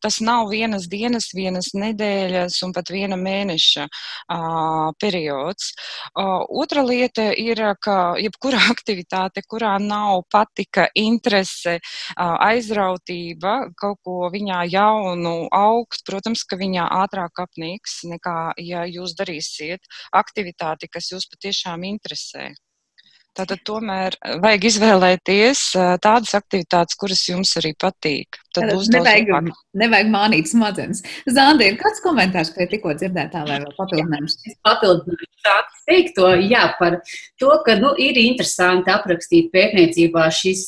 Tas nav vienas dienas, vienas nedēļas un pat viena mēneša uh, periods. Uh, otra lieta ir, ka jebkurā aktivitāte, kurā nav patika, interese, aizrautība, kaut ko viņā jaunu augt, protams, ka viņā ātrāk apnīks nekā, ja jūs darīsiet aktivitāti, kas jūs patiešām interesē. Tātad tomēr vajag izvēlēties tādas aktivitātes, kuras jums arī patīk. Tad būs nevajag, nevajag mānīt smadzenes. Zandi, ir kāds komentārs, ko tikko dzirdētā vai vēl papildinājums? Papildinājums tāds teikto, jā, par to, ka, nu, ir interesanti aprakstīt pētniecībā šis,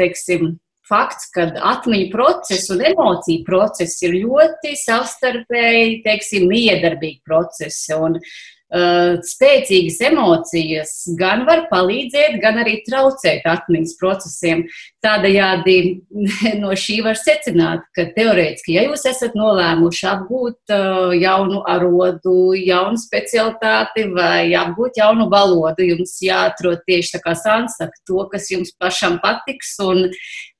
teiksim, fakts, ka atmiņu process un emociju process ir ļoti savstarpēji, teiksim, miedarbīgi procesi. Un, Uh, spēcīgas emocijas gan var palīdzēt, gan arī traucēt atmiņas procesiem. Tādējādi *laughs* no šī var secināt, ka teorētiski, ja jūs esat nolēmuši apgūt uh, jaunu arodu, jaunu specialitāti vai apgūt jaunu valodu, jums jāatrod tieši tā kā Sansaka to, kas jums pašam patiks un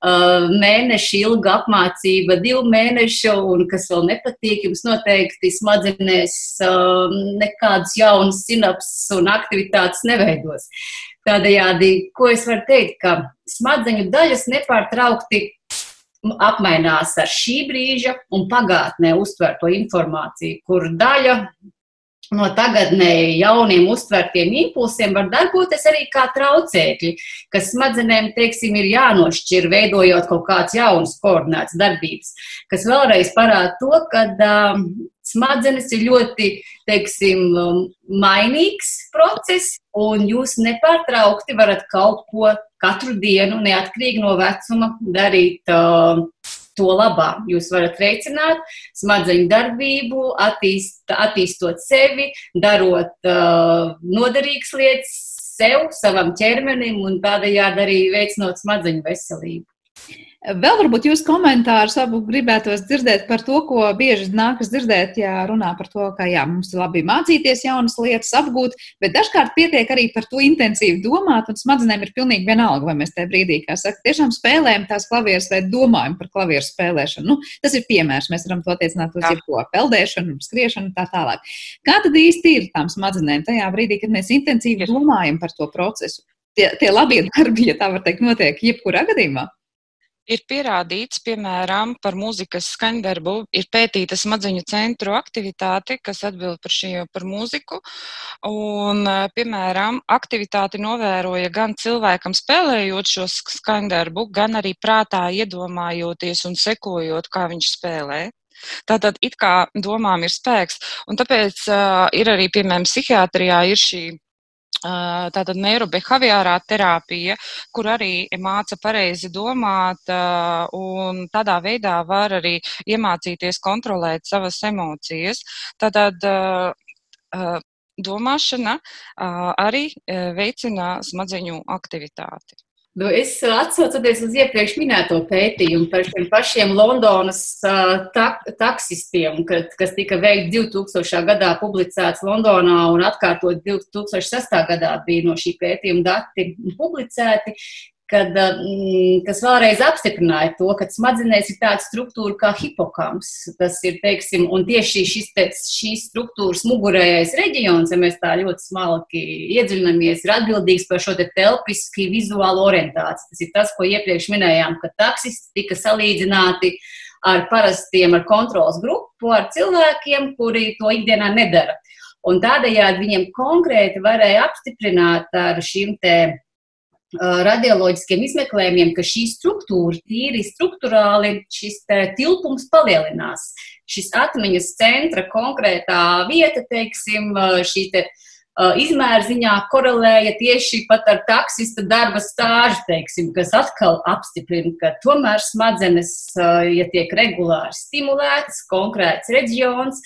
mēneša ilga apmācība, divu mēnešu, un kas vēl nepatīk, jums noteikti smadzenēs uh, nekādas jaunas sinapses un aktivitātes neveidos. Tādējādi, ko es varu teikt, ka smadzeņu daļas nepārtraukti apmainās ar šī brīža un pagātnē uztverto informāciju, kur daļa no tagadnēji jauniem uztvertiem impulsiem var darboties arī kā traucēkļi, kas smadzenēm, teiksim, ir jānošķir, veidojot kaut kāds jauns koordinēts darbības, kas vēlreiz parāda to, ka um, smadzenes ir ļoti, teiksim, um, mainīgs process, un jūs nepārtraukti varat kaut ko katru dienu, neatkarīgi no vecuma, darīt. Uh, to labā. Jūs varat veicināt smadzeņu darbību, attīst, attīstot sevi, darot uh, noderīgas lietas sev, savam ķermenim un tādējādi arī veicinot smadzeņu veselību. Vēl varbūt jūs komentārus abu gribētos dzirdēt par to, ko bieži nākas dzirdēt, ja runā par to, ka jā, mums ir labi mācīties jaunas lietas, apgūt, bet dažkārt pietiek arī par to intensīvi domāt, un smadzenēm ir pilnīgi vienalga, vai mēs tajā brīdī, kā saka, tiešām spēlējam tās klavieres vai domājam par klavieru spēlēšanu. Nu, tas ir piemērs, mēs varam to attiecināt uz jebko peldēšanu, skriešanu un tā tālāk. Kā tad īsti ir tām smadzenēm tajā brīdī, kad mēs intensīvi domājam par to procesu? Tie, tie labie darbi, ja tā var teikt, notiek jebkurā gadījumā. Ir pierādīts, piemēram, par mūzikas skaņdarbu, ir pētīta smadzeņu centru aktivitāte, kas atbild par šī par mūziku. Un, piemēram, aktivitāti novēroja gan cilvēkam spēlējot šo skaņdarbu, gan arī prātā iedomājoties un sekojot, kā viņš spēlē. Tātad it kā domām ir spēks, un tāpēc uh, ir arī, piemēram, psihiatrijā ir šī tātad neirobehaviorā terapija, kur arī māca pareizi domāt, un tādā veidā var arī iemācīties kontrolēt savas emocijas. Tātad domāšana arī veicina smadzeņu aktivitāti. Nu, es atsaucoties uz iepriekš minēto pētījumu par šiem pašiem Londonas uh, tak taksistiem, kad, kas tika veikts 2000. gadā, publicēts Londonā un atkārtot 2006. gadā bija no šī pētījuma dati publicēti kad, mm, kas vēlreiz apstiprināja to, ka smadzenēs ir tāda struktūra kā hipokams. Tas ir, teiksim, un tieši šis, te, šīs struktūras mugurējais reģions, ja mēs tā ļoti smalki iedziļināmies, ir atbildīgs par šo te telpiski vizuālo orientāciju. Tas ir tas, ko iepriekš minējām, ka taksisti tika salīdzināti ar parastiem, ar kontrols grupu, ar cilvēkiem, kuri to ikdienā nedara. Un tādējādi viņiem konkrēti varēja apstiprināt ar šīm te radioloģiskiem izmeklējumiem, ka šī struktūra, tīri struktūrāli, šis tilpums palielinās. Šis atmiņas centra konkrētā vieta, teiksim, šī te izmēra ziņā korelēja tieši pat ar taksista darba stāžu, teiksim, kas atkal apstiprina, ka tomēr smadzenes, ja tiek regulāri stimulētas, konkrēts reģions,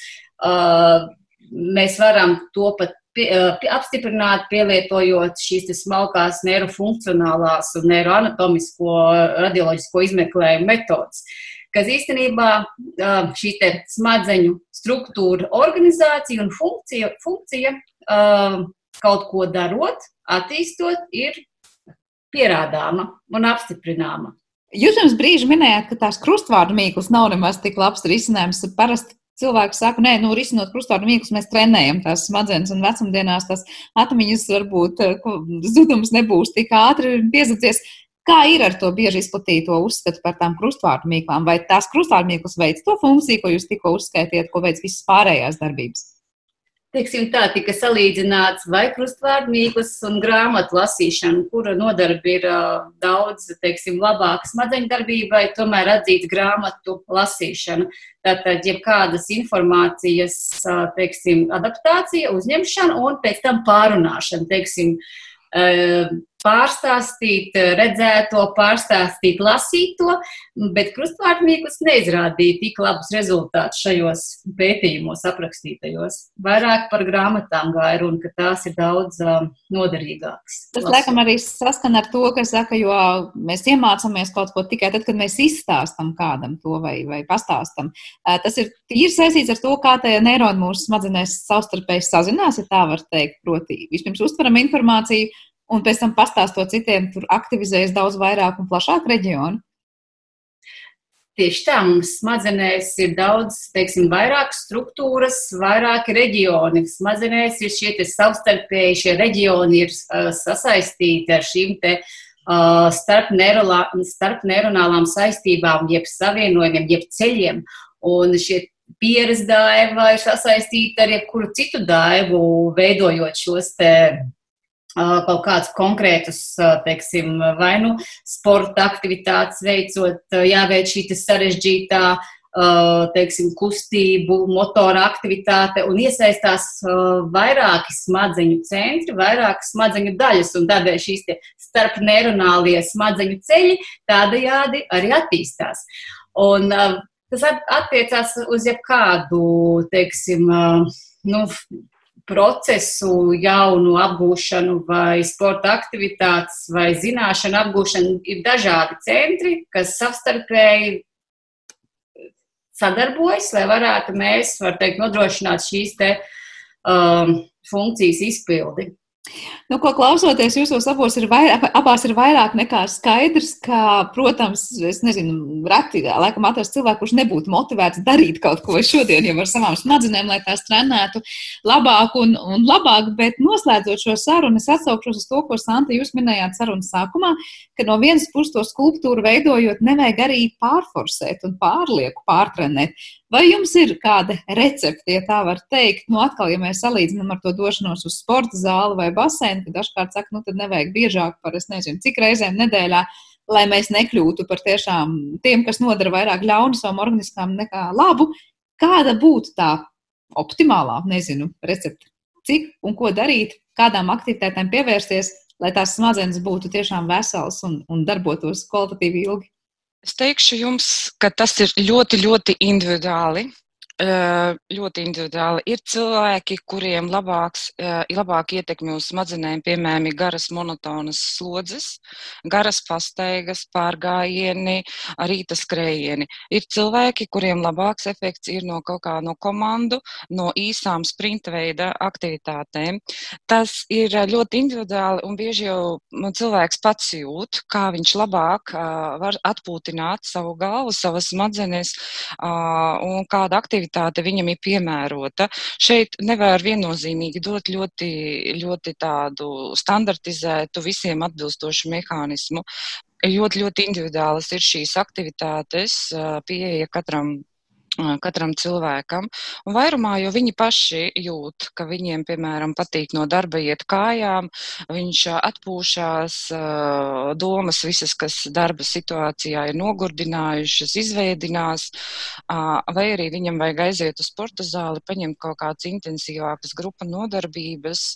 mēs varam to pat pie, apstiprināt, pielietojot šīs smalkās neirofunkcionālās un neiroanatomisko radioloģisko izmeklējumu metodas. Kas īstenībā šī smadzeņu struktūra, organizācija un funkcija, funkcija kaut ko darot, attīstot, ir pierādāma un apstiprināma. Jūs pirms brīža minējāt, ka tās krustvārdu mīklas nav nemaz tik labs risinājums. Parasti cilvēki saka, nē, nu, risinot krustāru mīklus, mēs trenējam tās smadzenes, un vecumdienās tās atmiņas varbūt eh, zudums nebūs tik ātri piezacies. Kā ir ar to bieži izplatīto uzskatu par tām krustvārdu mīklām? Vai tās krustvārdu mīklas veids to funkciju, ko jūs tikko uzskaitījāt, ko veids visas pārējās darbības? Teiksim, tā tika salīdzināts vai krustvārdmīklas un grāmatu lasīšana, kura nodarbe ir daudz, teiksim, labāka smadzeņu darbībai, tomēr atzīts grāmatu lasīšana. Tātad, jebkādas informācijas, teiksim, adaptācija, uzņemšana un pēc tam pārunāšana, teiksim, pārstāstīt redzēto, pārstāstīt lasīto, bet krustvārdmīklis neizrādīja tik labus rezultātus šajos pētījumos aprakstītajos. Vairāk par grāmatām gāja runa, ka tās ir daudz uh, noderīgākas. Tas, laikam, arī saskan ar to, ka saka, jo mēs iemācāmies kaut ko tikai tad, kad mēs izstāstam kādam to vai, vai pastāstam. Tas ir tīri saistīts ar to, kā tie neironi mūsu smadzenēs savstarpēji sazinās, ja tā var teikt. Proti, vispirms uztveram informāciju, un pēc tam pastāstot citiem, tur aktivizējas daudz vairāk un plašāk reģionu. Tieši tā, mums smadzenēs ir daudz, teiksim, vairāk struktūras, vairāk reģioni. Smadzenēs ir šie savstarpēji, šie reģioni ir uh, sasaistīti ar šīm te uh, starp, neirolā, starp saistībām, jeb savienojumiem, jeb ceļiem. Un šie pieres daiva ir sasaistīta ar jebkuru citu daivu, veidojot šos te kaut kādus konkrētus, teiksim, vai nu sporta aktivitātes veicot, jāveic šī sarežģītā, teiksim, kustību, motora aktivitāte un iesaistās vairāki smadzeņu centri, vairākas smadzeņu daļas tādēļ šīs starp neuronālie smadzeņu ceļi tādajādi arī attīstās. Un tas attiecās uz jebkādu, teiksim, nu, procesu, jaunu apgūšanu, vai sporta aktivitātes, vai zināšanu apgūšanu, ir dažādi centri, kas savstarpēji sadarbojas, lai varētu mēs, var teikt, nodrošināt šīs te um, funkcijas izpildi. Nu, ko klausoties, jūsos abos ir vairāk, abās ir vairāk nekā skaidrs, ka, protams, es nezinu, reti laikam atrast cilvēku, kurš nebūtu motivēts darīt kaut ko šodien jau ar savām smadzenēm, lai tās trenētu labāk un, un labāk, bet noslēdzot šo sarunu, es atsaukšos uz to, ko Santa jūs minējāt sarunas sākumā, ka no vienas puses to skulptūru veidojot, nevajag arī pārforsēt un pārlieku pārtrenēt. Vai jums ir kāda recepte, ja tā var teikt? Nu, atkal, ja mēs salīdzinām ar to došanos uz sporta zāli vai basēnu, tad dažkārt saka, nu, tad nevajag biežāk par, es nezinu, cik reizēm nedēļā, lai mēs nekļūtu par tiešām tiem, kas nodara vairāk ļaunu savam organismam nekā labu. Kāda būtu tā optimālā, nezinu, recepte? Cik un ko darīt, kādām aktivitātēm pievērsties, lai tās smadzenes būtu tiešām veselas un, un darbotos kvalitatīvi ilgi? Es teikšu jums, ka tas ir ļoti, ļoti individuāli ļoti individuāli. Ir cilvēki, kuriem labāks, labāk ietekmi uz smadzenēm, piemēram, garas monotonas slodzes, garas pastaigas, pārgājieni, rīta skrējieni. Ir cilvēki, kuriem labāks efekts ir no kaut kā no komandu, no īsām sprinta veida aktivitātēm. Tas ir ļoti individuāli un bieži jau nu, cilvēks pats jūt, kā viņš labāk var atpūtināt savu galvu, savas smadzenes un kāda aktivitāte aktivitāte viņam ir piemērota. Šeit nevar viennozīmīgi dot ļoti, ļoti tādu standartizētu, visiem atbilstošu mehānismu. Ļoti, ļoti individuālas ir šīs aktivitātes, pieeja katram katram cilvēkam. Un vairumā jau viņi paši jūt, ka viņiem, piemēram, patīk no darba iet kājām, viņš atpūšās, domas visas, kas darba situācijā ir nogurdinājušas, izveidinās, vai arī viņam vajag aiziet uz sporta zāli, paņemt kaut kādas intensīvākas grupa nodarbības,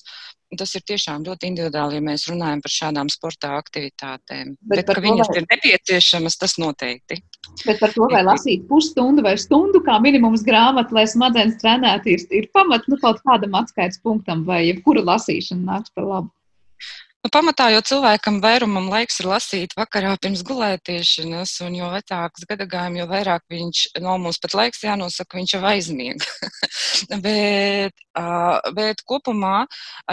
Tas ir tiešām ļoti individuāli, ja mēs runājam par šādām sporta aktivitātēm. Bet, Bet ka viņas vai... ir nepieciešamas, tas noteikti. Bet par to, vai lasīt pusstundu vai stundu, kā minimums grāmatu, lai smadzenes trenētu, ir, ir pamat nu, kaut kādam atskaites punktam, vai jebkura lasīšana nāks par labu. Nu, pamatā jau cilvēkam vairumam laiks ir lasīt vakarā pirms gulētiešanas, un jo vecāks gadagājumi, jo vairāk viņš, no mums pat laiks jānosaka, viņš jau aizmiega. *laughs* bet, bet kopumā,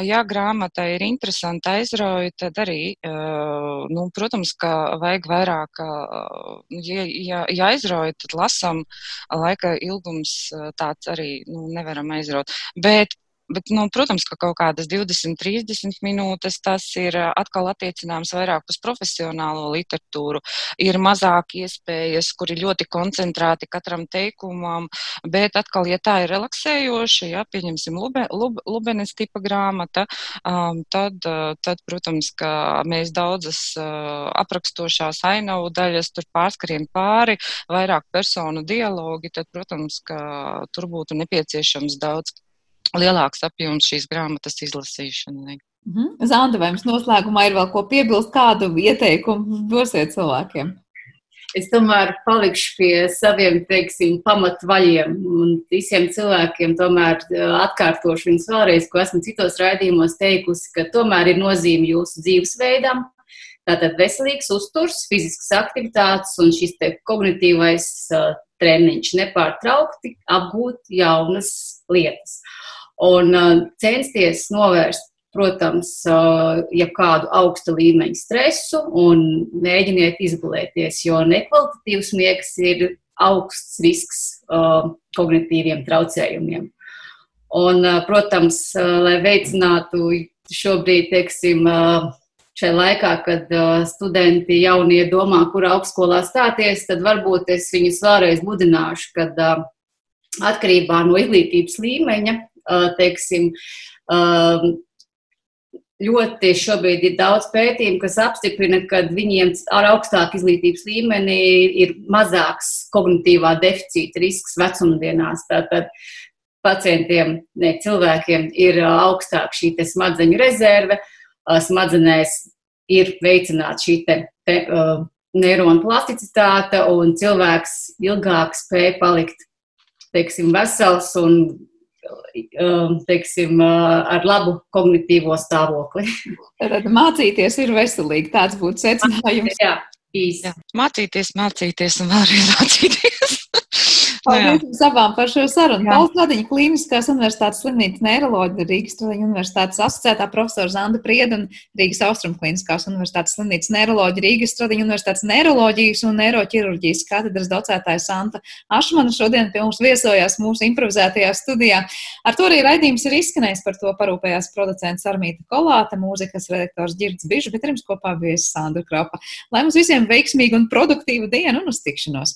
ja grāmata ir interesanta, aizrauja, tad arī, nu, protams, ka vajag vairāk, uh, ja, ja, ja aizrauja, tad lasam, laika ilgums tāds arī nu, nevaram aizraut. Bet bet, nu, protams, ka kaut kādas 20, 30 minūtes tas ir atkal attiecināms vairāk uz profesionālo literatūru. Ir mazāk iespējas, kur ir ļoti koncentrēti katram teikumam, bet atkal, ja tā ir relaksējoša, ja pieņemsim lube, lub, lubenes tipa grāmata, um, tad, tad, protams, ka mēs daudzas uh, aprakstošās ainavu daļas tur pārskariem pāri, vairāk personu dialogi, tad, protams, ka tur būtu nepieciešams daudz lielāks apjoms šīs grāmatas izlasīšanai. Mhm. Zanda, vai jums noslēgumā ir vēl ko piebilst, kādu ieteikumu dosiet cilvēkiem? Es tomēr palikšu pie saviem, teiksim, pamatvaļiem un visiem cilvēkiem tomēr atkārtošu viņus vēlreiz, ko esmu citos raidījumos teikusi, ka tomēr ir nozīme jūsu dzīvesveidam. Tātad veselīgs uzturs, fiziskas aktivitātes un šis te kognitīvais uh, treniņš nepārtraukti apgūt jaunas lietas. Un uh, censties novērst protams, ja kādu augsta līmeņa stresu un mēģiniet izgulēties, jo nekvalitatīvs miegs ir augsts risks uh, kognitīviem traucējumiem. Un, uh, protams, uh, lai veicinātu šobrīd, teiksim, šai laikā, kad studenti jaunie domā, kurā augstskolā stāties, tad varbūt es viņus vēlreiz mudināšu, kad atkarībā no izglītības līmeņa, teiksim, ļoti šobrīd ir daudz pētījumu, kas apstiprina, ka viņiem ar augstāku izglītības līmeni ir mazāks kognitīvā deficīta risks vecumdienās. Tātad pacientiem, ne cilvēkiem, ir augstāka šī smadzeņu rezerve, smadzenēs ir veicināta šī te, te, uh, neironu plasticitāte, un cilvēks ilgāk spēj palikt teiksim, vesels un teiksim, uh, ar labu kognitīvo stāvokli. *laughs* Tad mācīties ir veselīgi. Tāds būtu secinājums. Jā, īsi. Mācīties, mācīties un vēlreiz mācīties. Paldies jums abām par šo sarunu. Pauls Ladiņa Kliniskās universitātes slimnīcas neiroloģija, Rīgas Tradiņu universitātes asociētā profesora Zanda Prieda un Rīgas Austrum Kliniskās universitātes slimnīcas neiroloģija, Rīgas Tradiņu universitātes neiroloģijas un neiroķirurģijas katedras docētāja Santa Ašmana šodien pie mums viesojās mūsu improvizētajā studijā. Ar to arī raidījums ir izskanējis, par to parūpējās producents Armīta Kolāta, mūzikas redaktors Girds Bižu, bet ar jums kopā bija Sandra Krapa. Lai mums visiem veiksmīga un produktīva diena un uz tikšanos!